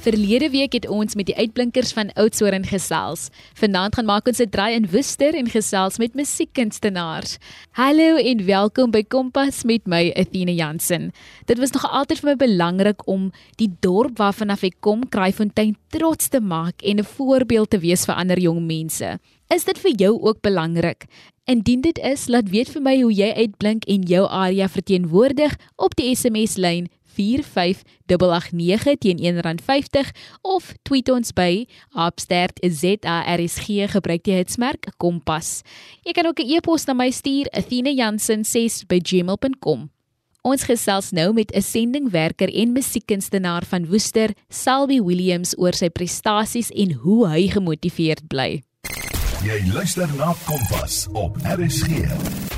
Verlede week het ons met die uitblinkers van Oudtshoorn gesels. Vanaand gaan maak ons 'n draai in Woester en gesels met musiekkunstenaars. Hallo en welkom by Kompas met my Athena Jansen. Dit was nog altyd vir my belangrik om die dorp waarvan af ek kom, Kraaifontein, trots te maak en 'n voorbeeld te wees vir ander jong mense. Is dit vir jou ook belangrik? Indien dit is, laat weet vir my hoe jy uitblink en jou area verteenwoordig op die SMS lyn 45889 teen R1.50 of tweet ons by @ZARSG gebruik die hitsmerk kompas. Jy kan ook 'n e-pos na my stuur athenajansen6@gmail.com. Ons gesels nou met 'n sendingwerker en musiekkunstenaar van Woester, Selby Williams oor sy prestasies en hoe hy gemotiveerd bly. Jy luister na Kompas op RSG.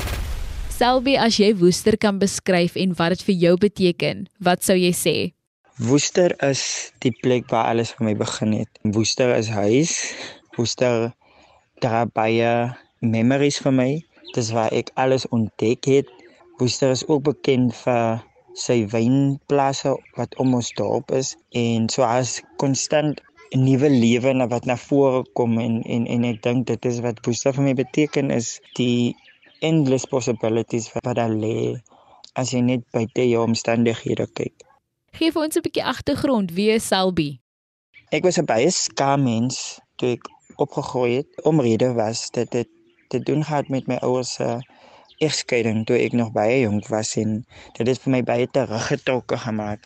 Selby, as jy Woester kan beskryf en wat dit vir jou beteken, wat sou jy sê? Woester is die plek waar alles vir my begin het. Woester is huis. Woester dra baie memories vir my. Dis waar ek alles ontdek het. Woester is ook bekend vir sy wynplase wat om ons dorp is en so as konstant 'n nuwe lewe na wat na vore kom en en en ek dink dit is wat Woester vir my beteken is die endless possibilities wat daar lê as jy net buite jou omstandighede kyk. Geef ons 'n bietjie agtergrond, wie is Selby? Ek was 'n baie skaam mens toe ek opgegroei het. Omrede was dit dit te doen gehad met my ouers se egskeiding toe ek nog baie jonk was en dit het vir my baie teruggetrokke gemaak.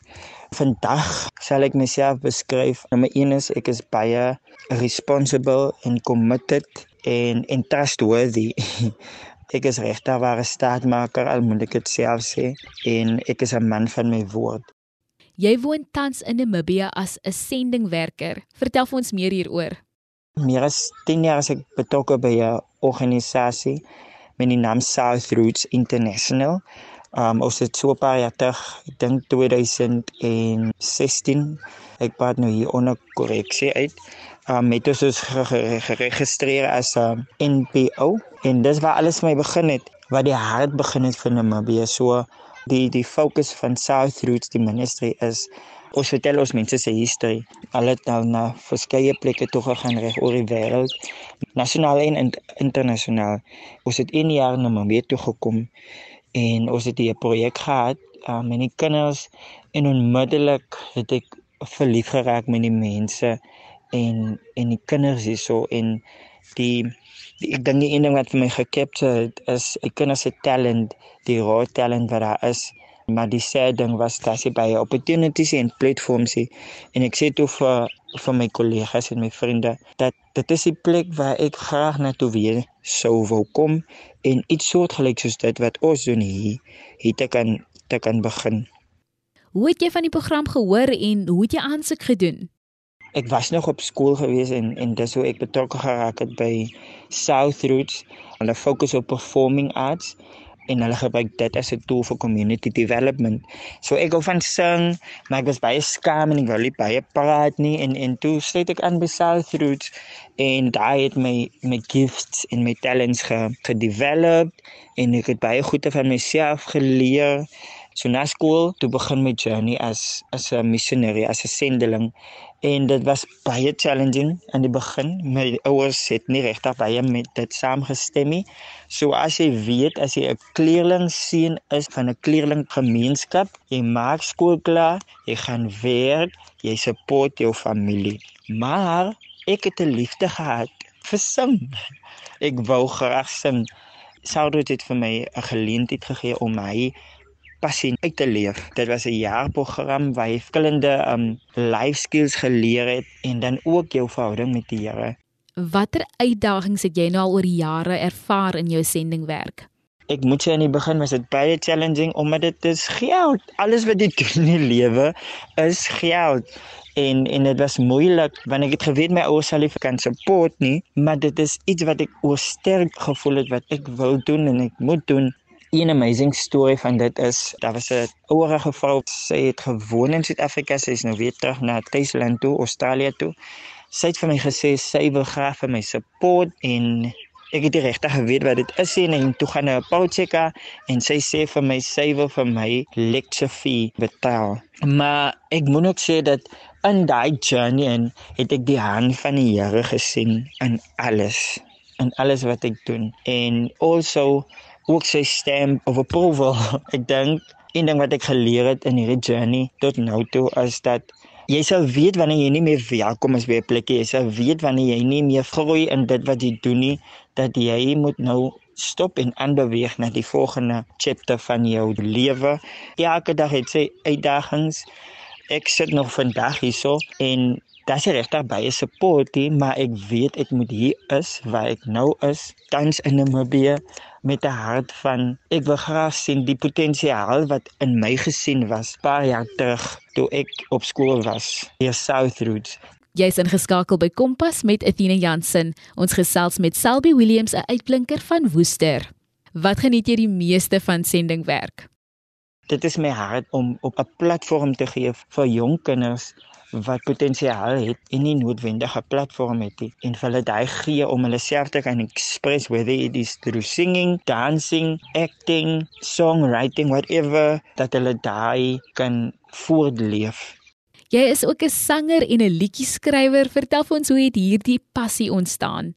Vandag sal ek myself beskryf. Nommer 1 is ek is baie responsible and committed and and trustworthy. Ek is regtig ware staatmaker al moet ek dit self sê en ek is 'n man van my woord. Jy woon tans in Namibië as 'n sendingwerker. Vertel vir ons meer hieroor. Meer as 10 jaar as ek betrokke by 'n organisasie met die naam South Roots International. Um ons het so 'n paar jaar terug, ek dink 2016, ek praat nou hier onder korreksie uit um, het ons ons geregistreer as 'n um, NPO en dis waar alles vir my begin het waar die hart begin het vir Namibië so die die fokus van South Roots die ministry is ons vertel ons mense se history. Al het al na verskeie plekke toe gegaan reg oor die wêreld nasionaal en internasionaal. Ons het een jaar na Namibië toe gekom en ons het 'n projek gehad um, met die kinders en onmiddellik het ek verlief geraak met die mense en en die kinders hierso en die, die ek dink die een ding wat vir my gekapture het is die kinders se talent, die raw talent wat daar is. Maar die sê ding was dat sy baie opportunities en platforms het en ek sê toe vir vir my kollegas en my vriende dat dit is die plek waar ek graag na toe weer sou wou kom en iets soortgelyks soos dit wat ons doen hier hier te kan te kan begin. Hoe het jy van die program gehoor en hoe het jy aansoek gedoen? Ek was nog op skool gewees en en dis hoe ek betrokke geraak het by South Roots. Hulle fokus op performing arts en hulle gebruik dit as 'n tool vir community development. So ek gou van sing, maar ek was baie skaam en ek wou nie baie praat nie en en toe sit ek aan by South Roots en daai het my my gifts en my talents ge, gedevelop en ek het baie goeie van myself geleer. So na skool toe begin my journey as as 'n missionary, as 'n sendeling en dit was baie challenging in die begin. My ouers het nie regtig baie met dit saamgestem nie. So as jy weet as jy 'n kleerling seun is van 'n kleerling gemeenskap, jy maak skool klaar, jy gaan werk, jy support jou familie. Maar ek het 'n liefde gehad vir sing. Ek wou graag sing. Sou dit vir my 'n geleentheid gegee om my passie uit te leef. Dit was 'n jaarprogram waar jy verskillende um life skills geleer het en dan ook jou verhouding met die Here. Watter uitdagings het jy nou al oor die jare ervaar in jou sendingwerk? Ek moet sê in die begin was dit baie challenging omdat dit is geld. Alles wat jy doen in die lewe is geld. En en dit was moeilik want ek het geweet my ouers sal nie kan support nie, maar dit is iets wat ek oor sterk gevoel het wat ek wil doen en ek moet doen een amazing storie van dit is daar was 'n ouerige vrou sy het gewoon in Suid-Afrika sy is nou weer terug na Tuisland toe Australië toe. Sy het vir my gesê sy wil graag vir my support en ek het regtig geweet wat dit is en en toe gaan 'n Paulcheka en sy sê vir my sy wil vir my lecture fee betaal. Maar ek moet ook sê dat in daai journey en het ek die hand van die Here gesien in alles in alles wat ek doen. En also ook sy stamp of approval. Ek dink een ding wat ek geleer het in hierdie journey tot nou toe is dat jy sal weet wanneer jy nie meer welkom is by 'n plekkie. Jy sal weet wanneer jy nie meer groei in dit wat jy doen nie dat jy moet nou stop en aanbeweeg na die volgende chapter van jou lewe. Elke dag het sy uitdagings. Ek sit nog vandag hierso en Dit is regtig baie support, maar ek weet ek moet hier is waar ek nou is, tans in Namibië met 'n hart van ek wil graag sien die potensiaal wat in my gesien was paar jaar terug toe ek op skool was hier South Roots. Jy's ingeskakel by Kompas met Athena Jansen. Ons gesels met Selby Williams, 'n uitblinker van Woester. Wat geniet jy die meeste van sendingwerk? Dit is my hart om op 'n platform te gee vir jong kinders wat potensiaal het en nie noodwendige platform het nie en hulle daai gee om hulle self te kan express whether it is through singing, dancing, acting, songwriting whatever dat hulle daai kan voortleef. Jy is ook 'n sanger en 'n liedjie-skrywer. Vertel vir ons hoe het hierdie passie ontstaan?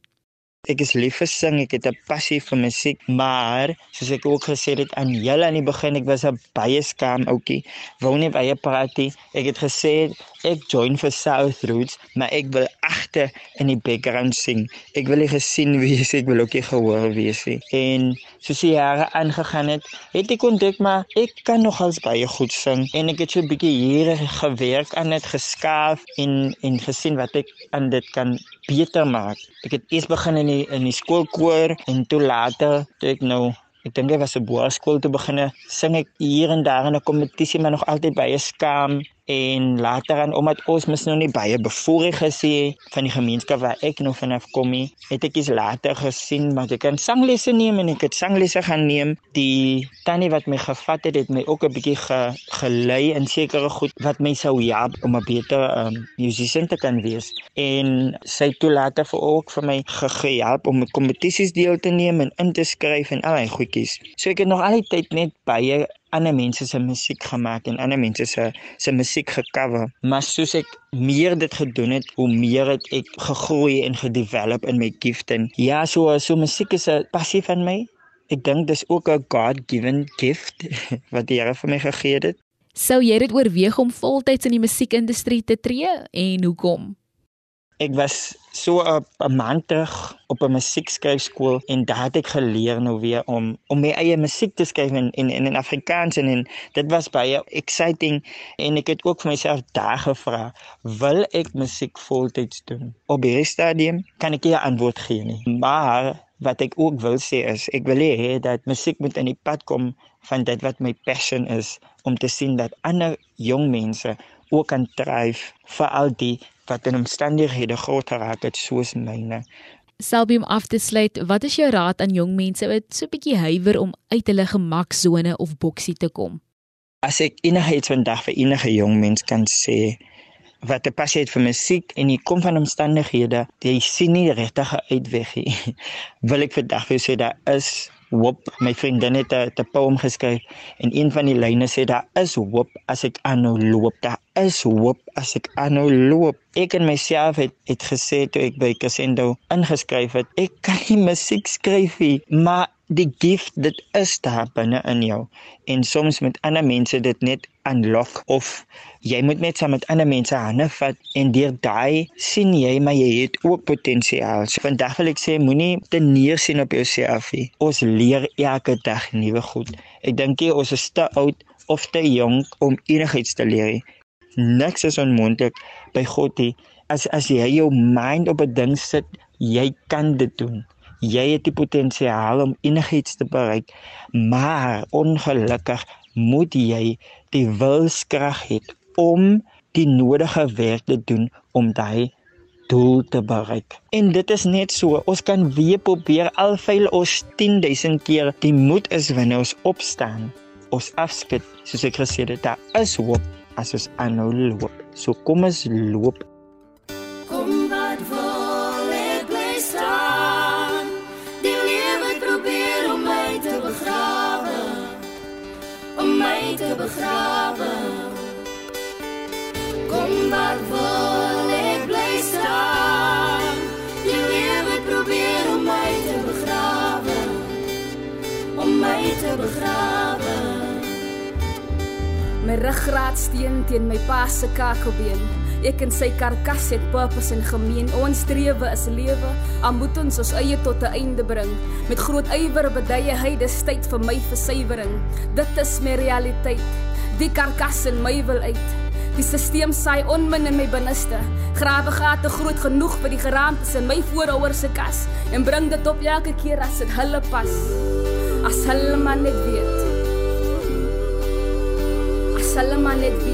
Ek is lief vir sing, ek het 'n passie vir musiek, maar soos ek ook gesê het aan julle aan die begin, ek was 'n baie skaam ouetjie. Wou nie baie praat nie. Ek het gesê ek join vir South Roots, maar ek wil agter in die background sing. Ek wil nie gesien wees, ek wil ook nie gehoor wees nie. En soos die jare aangegaan het, het ek ontdek maar ek kan nogals baie goed sing en ek het so 'n bietjie hier gewerk aan dit geskaaf en en gesien wat ek aan dit kan beter maak. Ek het eers begin in die in die skoolkoor en toe later toe ek nou ek dink dit was 'n boerskool te begin sing ek hier en daar in 'n kompetisie maar nog altyd baie skaam en later aan omdat ons mis nou nie baie bevoorreg gesien van die gemeenskap waar ek nou vanaf kom nie het ek eens later gesien maar ek kan sanglesse neem en ek het sanglesse gaan neem. Die tannie wat my gevat het het my ook 'n bietjie ge, gelei in sekere goed wat my sou help om 'n beter um, musician te kan wees. En sy toe later vir ook vir my gehelp om kompetisies deel te neem en in te skryf en al daai goedjies. So ek het nog al die tyd net baie ander mense se musiek gemaak en ander mense se se musiek gecover. Maar soos ek meer dit gedoen het, hoe meer het ek gegroei en gedevelop in my gift en ja, so so musiek is 'n passie van my. Ek dink dis ook 'n God-given gift wat die Here vir my gegee het. Sou jy dit oorweeg om voltyds in die musiekindustrie te tree en hoekom? Ek was so 'n maand terug op 'n musiekskryfskool en daar het ek geleer nou weer om om my eie musiek te skryf in in in Afrikaans en, en dit was baie exciting en ek het ook vir myself daar gevra wil ek musiek voltyds doen? Op hierdie stadium kan ek nie 'n antwoord gee nie. Maar wat ek ook wil sê is ek wil hê dat musiek moet in die pad kom van dit wat my passion is om te sien dat ander jong mense ook kan dryf vir al die wat in omstandighede groot geraak het soos myne. Selbium af te sluit, wat is jou raad aan jong mense wat so 'n bietjie huiwer om uit hulle gemaksone of boksie te kom? As ek enigiets vandag vir enige jong mens kan sê wat 'n passie het vir musiek en jy kom van omstandighede, jy sien nie regtig 'n uitweg nie. Wil ek vandag vir sê daar is hoop. My vriendin het 'n poem geskryf en een van die lyne sê daar is hoop as ek aanhou loop. Daar is hoop as ek aanhou loop. Ek en myself het het gesê toe ek by Crescendo ingeskryf het, ek kan nie musiek skryf nie, maar die gift dit is daar binne in jou en soms met ander mense dit net unlock of jy moet net saam met ander mense hande vat en deur daai sien jy maar jy het ook potensiaal. So vandag wil ek sê moenie te neersien op jouself nie. Ons leer elke dag nuwe goed. Ek dink jy ons is te oud of te jonk om enigiets te leer. Niks is onmoontlik by God nie. As as jy jou mind op 'n ding sit, jy kan dit doen jy het die potensiaal om enigiets te bereik, maar ongelukkig moet jy die wilskrag hê om die nodige werk te doen om daai doel te bereik. En dit is net so, ons kan weer probeer alveil ons 10000 keer, die moed is wanneer ons opstaan. Ons afskud, soos ek gesê het, daar is hoop as ons aanhou loop. So kom ons loop begrawe Kom wat wil ek bly staan. Die lewe probeer om my te begrawe. Om my te begrawe. My ruggraat steen teen my pa se kakelbeen. Ek en sy karkas het purpose en gemeen. Ons strewe is lewe. Al moet ons ons eie tot 'n einde bring. Met groot ywer bedye hy dis tyd vir my versuiwering. Dit is my realiteit. Die karkas in my wil uit. Die stelsel saai onmin in my binneste. Grawe gate groot genoeg vir die geraamtes in my voorouers se kas en bring dit op elke keer as dit hulle pas. As hulle maar net weet. As hulle maar net weet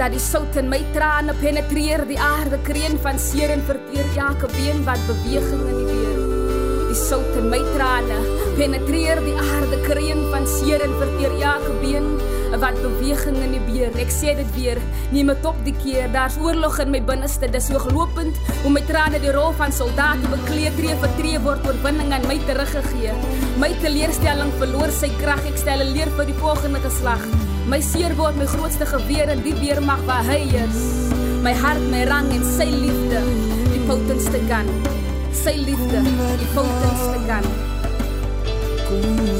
dat die sout in my trane penetreer die aarde kreun van seer en verteer elke been wat beweging in die weer. Die sout in my trane penetreer die aarde kreun van seer en verteer elke been wat beweging in die beer. Ek sê dit weer, neem dit op die keer. Daar's oorlog in my binneste, dis hooglopend om my trane die rol van soldaat bekleed, tree vir tree word oorwinning aan my teruggegee. My teleurstelling verloor sy krag. Ek stel 'n leer vir die volgende geslag. My seer word my grootste geweer in die weermag waar hy is. My hart, my rang en sy liefde, die potentste kan. Sy liefde, die potentste kan. Kom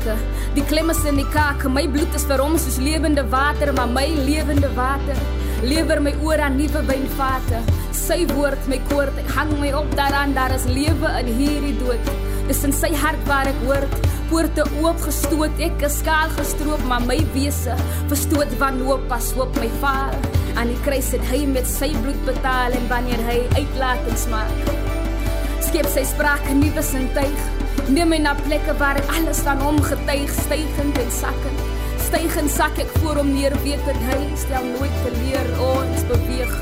uitsprake. Die klem is in die kake. My bloed is vir hom soos lewende water, maar my lewende water lewer my oor aan nuwe wynvate. Sy woord my koord, ek hang my op daaraan, daar is lewe in hierdie dood. Dis in sy hart waar ek hoort. Poorte oopgestoot, ek is skaal gestroop, maar my wese verstoot wanhoop pas hoop my vaal. Aan die kruis het hy met sy bloed betaal en wanneer hy uitlatings maak, skep sy sprake nuwe sintuig. Neem my na plekke waar alles van hom getuig, stygend en sakkend. Stygend sak ek voor hom neer, weet dat hy stel nooit teleur ons beweeg.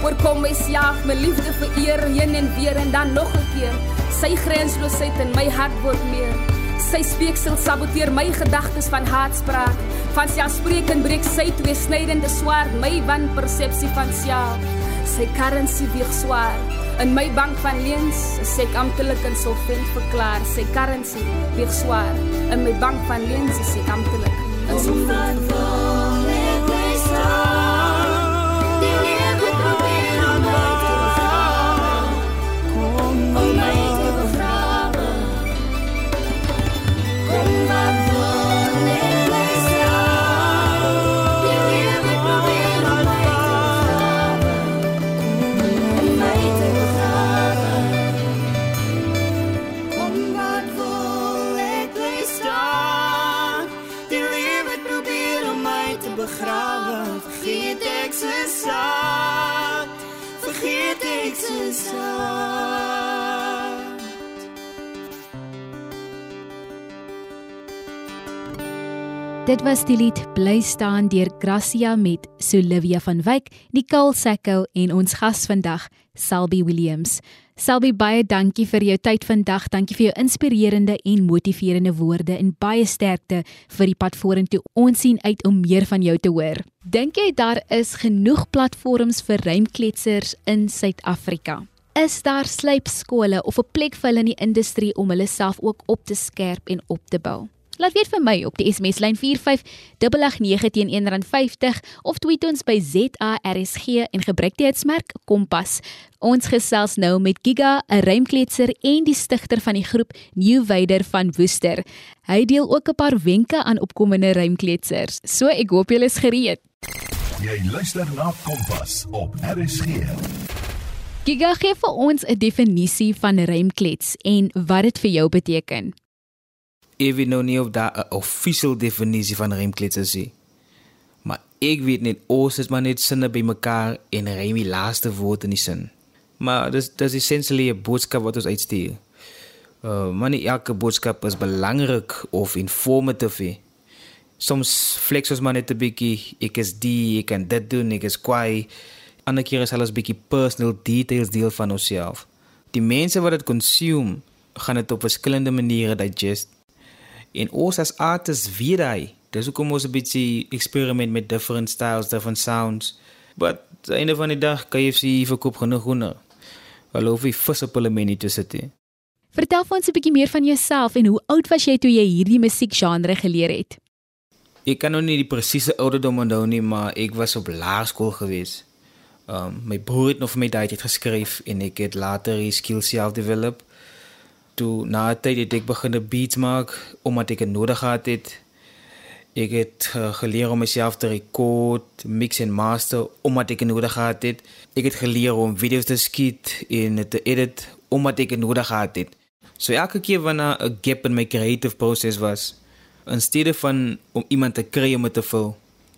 Oorkom myself, my liefde vereer, heen en weer en dan nog 'n keer. Sy grensloosheid in my hart word meer. Sy speeksel saboteer my gedagtes van haatspraak. Van selfspreekend breek sy twee snydende swaard my wanpersepsie van self. Sy currency weeg swaar. In my bank van leens is ek amptelik insolvent verklaar. Sy currency weeg swaar. In my bank van leens is ek amptelik insolvent. Dit was die lied Bly staan deur Gracia met Solivia van Wyk, Nicole Sacco en ons gas vandag, Selby Williams. Selby, baie dankie vir jou tyd vandag. Dankie vir jou inspirerende en motiverende woorde en baie sterkte vir die pad vorentoe. Ons sien uit om meer van jou te hoor. Dink jy daar is genoeg platforms vir ruimkletsers in Suid-Afrika? Is daar slypskole of 'n plek vir hulle in die industrie om hulle self ook op te skerp en op te bou? Laat weet vir my op die SMS lyn 4589 teen R1.50 of tweet ons by ZARSG en gebruik die hitsmerk Kompas. Ons gesels nou met Giga, 'n ruimkletser en die stigter van die groep New Wider van Woester. Hy deel ook 'n paar wenke aan opkomende ruimkletsers. So ek hoop julle is gereed. Jy luister na Kompas op RSG. Giga gee vir ons 'n definisie van ruimklets en wat dit vir jou beteken. Ek weet nou nie of daar 'n official definisie van ruimklets is. Maar ek weet net ons is maar net sinne bymekaar en rym die laaste woord in die sin. Maar dis dis essentially 'n boodskap wat ons uitstuur. Uh maar nie elke boodskap is belangrik of informatief. Soms flex ons maar net 'n bietjie, ek is die, ek kan dit doen, ek is kwai. Ander kere is alles bietjie personal details deel van onsself. Die mense wat dit consume, gaan dit op verskillende maniere digest. En ons as artists weet hy, dis hoekom ons 'n bietjie experiment met different styles, different sounds. But einde van die dag KFC verkoop genoeg hoender. Hulle hoef nie vis op hulle menu te sit nie. Vertel vir ons 'n bietjie meer van jouself en hoe oud was jy toe jy hierdie musiekgenre geleer het? Ek kan nou nie die presiese ouderdom onthou nie, maar ek was op laerskool gewees. Um my broer het nog vir my daai tyd geskryf en ek het later die skills self develop. Toe na 'n tyd het ek begin beats maak omdat ek dit nodig gehad het. Ek het uh, geleer om myself te rekord, mix en master omdat ek dit nodig gehad het. Ek het geleer om video's te skiet en te edit omdat ek dit nodig gehad het. So elke keer wanneer 'n gap in my creative process was, in steede van om iemand te kry om dit te vul,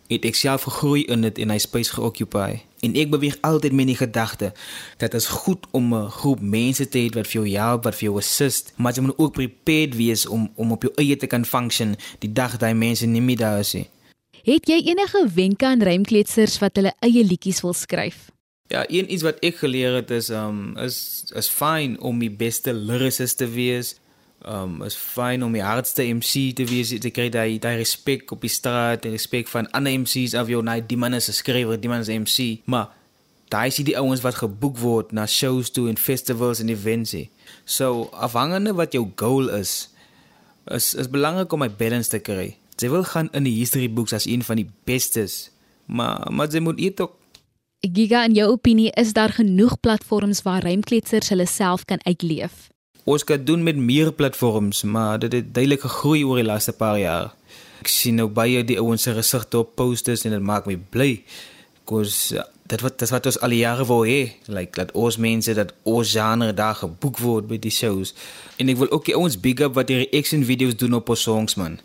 het ek self gegroei in dit en hy space geoccupy. En ek beweeg altyd met die gedagte dat dit is goed om 'n groep mense te hê wat vir jou help, wat vir jou assist, maar jy moet ook prepared wees om om op jou eie te kan function die dag daai mense nie meer daar is nie. Het jy enige wenke aan rymkletsers wat hulle eie liedjies wil skryf? Ja, een iets wat ek geleer het is um is is fyn om die beste lyricist te wees. Um is fyn om die hardste MC te wees. Jy kry daai daai respek op die straat, die respek van ander MC's of jou nee, die man is 'n skrywer, die man is 'n MC. Maar daai is die ouens wat geboek word na shows toe en festivals en events. He. So afhangende wat jou goal is, is is belangrik om 'n balance te kry. Jy wil gaan in die history books as een van die bestes. Maar maar jy moet eet ook Giga, in jou opinie, is daar genoeg platforms waar rymkletsers hulle self kan uitleef? Ons kan doen met meer platforms, maar dit het duidelik gegroei oor die laaste paar jaar. Ek sien nou baie die ouens se gesigte op posters en dit maak my bly. Kos dit wat dit wat ons al die jare wou hê, like dat ons mense dat ons genre daar geboek word by die shows. En ek wil ook die ouens big up wat die reaction video's doen op ons songs man.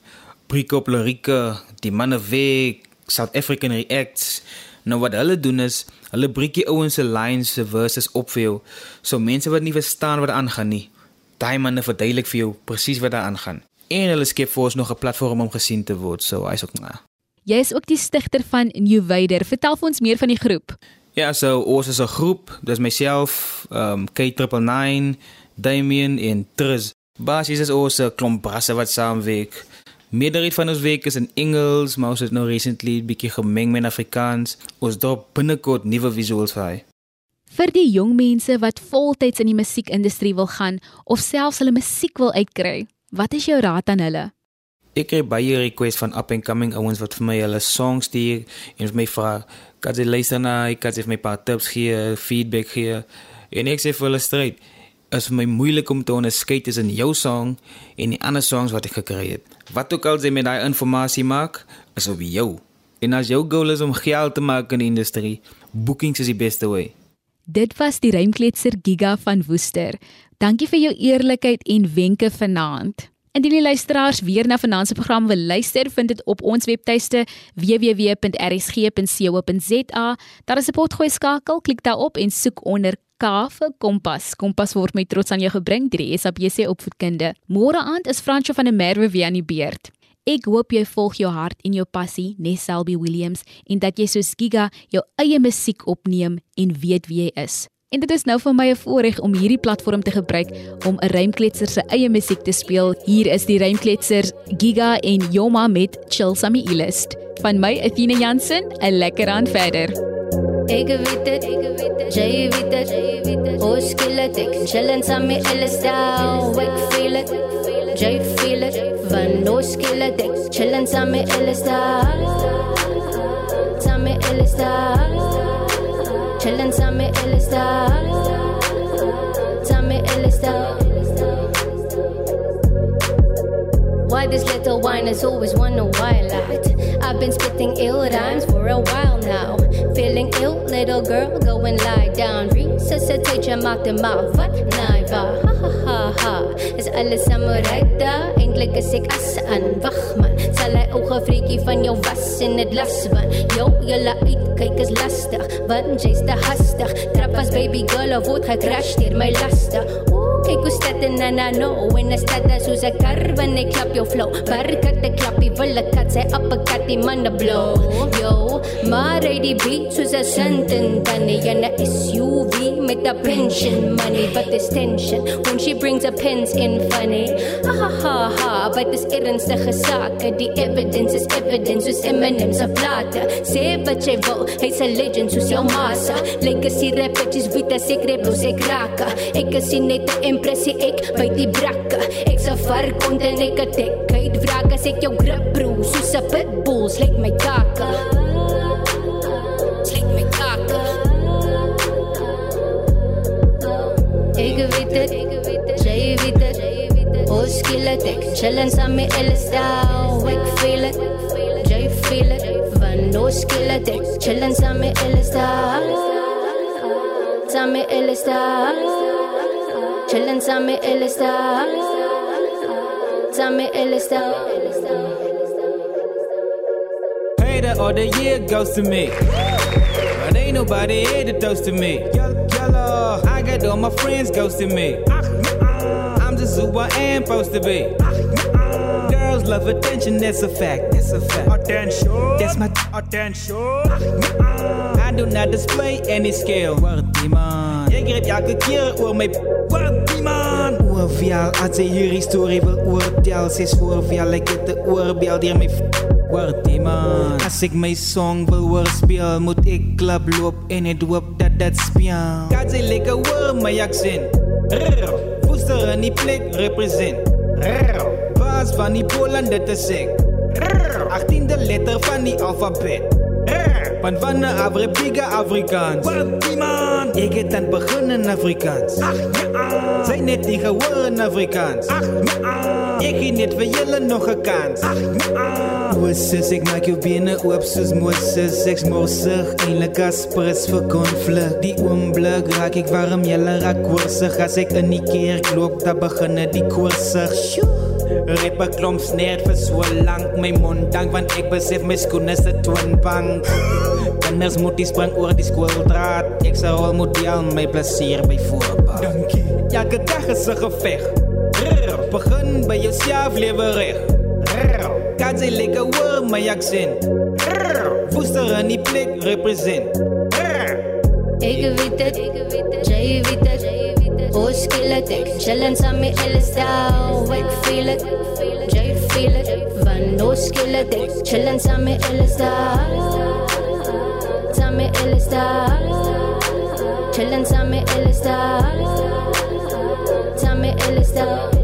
Breek op Larica, die manne weg, South African reacts. Nou wat hulle doen is, hulle breek die ouens se lines se verses op vir jou. So mense wat nie verstaan wat aangaan nie, daai manne verduidelik vir jou presies wat daar aangaan. En hulle skep vir ons nog 'n platform om gesien te word. So hy's ook nou. Jy is ook die stigter van New Wider. Vertel vir ons meer van die groep. Ja, so ons is 'n groep. Dis myself, um K999, Damien en Triz. Basies is ons 'n klomp brasse wat saamwerk. Meerderheid van ons werk is in Engels, maar ons het nou recently 'n bietjie gemeng met Afrikaans. Ons dop binnekort nuwe visuals vir. Vir die jong mense wat voltyds in die musiekindustrie wil gaan of selfs hulle musiek wil uitkry, wat is jou raad aan hulle? Ek kry baie requests van up and coming ouens wat vir my hulle songs stuur en vir my vra, "Kan jy luister na, kan jy vir my 'n paar tips gee, feedback gee?" En ek sê vir hulle straight, is vir my moeilik om te onderskei tussen jou song en die ander songs wat ek gekry het. Wat ook al jy met daai inligting maak, is op jou. En as jou goal is om geld te maak in die industrie, bookings is die beste way. Dit was die rymkletser Giga van Woester. Dankie vir jou eerlikheid en wenke vanaand. Indien die luisteraars weer na vanaand se program wil luister, vind dit op ons webtuiste www.rsg.co.za. Daar is 'n potgooi skakel, klik daarop en soek onder K vir Kompas. Kompas word met trots aan jou gebring deur die SABC opvoedkunde. Môre aand is Franco van der Merwe weer aan die beurt. Ek hoop jy volg jou hart en jou passie, Nes Selby Williams, en dat jy soos Giga jou eie musiek opneem en weet wie jy is. En dit is nou vir my 'n voorreg om hierdie platform te gebruik om 'n rymkletser se eie musiek te speel. Hier is die rymkletsers Giga en Yoma met Chill Sammy Elist. Van my Athena Jansen, 'n lekker aan verder. Ik weet het, jij weet het. Hoe skill het, ik chillin' Sammy Elist down. Ik feel it, jij feel it. Van no skill ik chillin' down. Sammy Elist down. Chillin' Sammy Ellis Why this little wine is always one a while out. I've been spitting ill rhymes for a while now. Feeling ill, little girl, go and lie down. Resuscitate your mouth to mouth. Wat naiva, ha ha ha ha. Is alles samurai is ik asaan. Wacht man, sal hy oge freakie van jou was in het las van. Jou, jylle uitkyk is lastig, want jy's te hastig. Trap as baby girl of word gecrashed hier my. Ooh, Kyk hoe stad en na no En as stad as soos 'n kar wanneer klap jou flow Barkat te klappie wil ek kat sy uppercut die manne blow Yo, maar hy die beat soos 'n sint en tannie en 'n SUV met 'n pension money but this tension when she brings her pens in funny. Ha ha ha ha but this ernstige sake die evidence is evidence soos Eminem se plate sê wat jy wil hy's a legend soos jou massa legacy rapetjies vita secret blos ek raka ek is nie net 'n impressie ek by die brakke. Ek se var kon en ek het kyk wrak as ek jou grip bro soos 'n pitbull slik my kaka ek weet dit jy weet dit ons skielik ek chillin saam met elle style ek feel it jy feel it. Van ons skielik ek chillin saam met elle style saam met elle style chillin saam met elle style saam met elle style Hater all the year goes to me. But ain't nobody here to toast to me. All my friends ghosting me. I'm just who I am supposed to be. Girls love attention, that's a fact. That's a fact. Attention. That's my attention. I do not display any skill. Worthy man. Ik grijp elke keer oor my worthy man. Oorvel, als jy hier storie wil oordeel, sê voorvel, ek het 'n oorbel deur my Worthy man. As ek my song wil hoor speel, moet ek klap loop en het hoop dat dit speel. Kat sy lekker hoor my accent. Rrr, Woester in die plek represent. Rrr, Baas van die Poland dit is ek. Rrr, 18de letter van die alfabet. Van 'n Afrika Afrikaans. Worthy man. Ek het dan begin in Afrikaans. Ag ja. Sy net nie gehoor in Afrikaans. Ag ja. Ek gee net vir julle nog 'n kans. Ag ja. Oorsis ek maak jou bene oop soos Moses. Ek's morsig eintlik as prins vir konflik. Die oomblik raak ek warm, julle raak koorsig as ek in die kerk loop, dan begin die koorsig. Sjoe. Rapper klomp sneer vir so lank my mond dank want ek besef my skoene is 'n twinbank. Kinders moet die spring oor die skooldraad. Ek se rolmodel my plesier by voorbaat. Dankie. Elke dag is 'n geveg. Rrr, Begin by jouself lewe reg. Rrr, Kat sy lekker hoor my accent. Rrr, Woester in die plek represent. Rrr, Ek weet dit, jy weet dit. Ons skielik ek chillin saam met elle style. Ek feel it, jy feel it. Van ons skielik ek chillin saam met elle style. Saam met elle style. Chillin saam met elle style.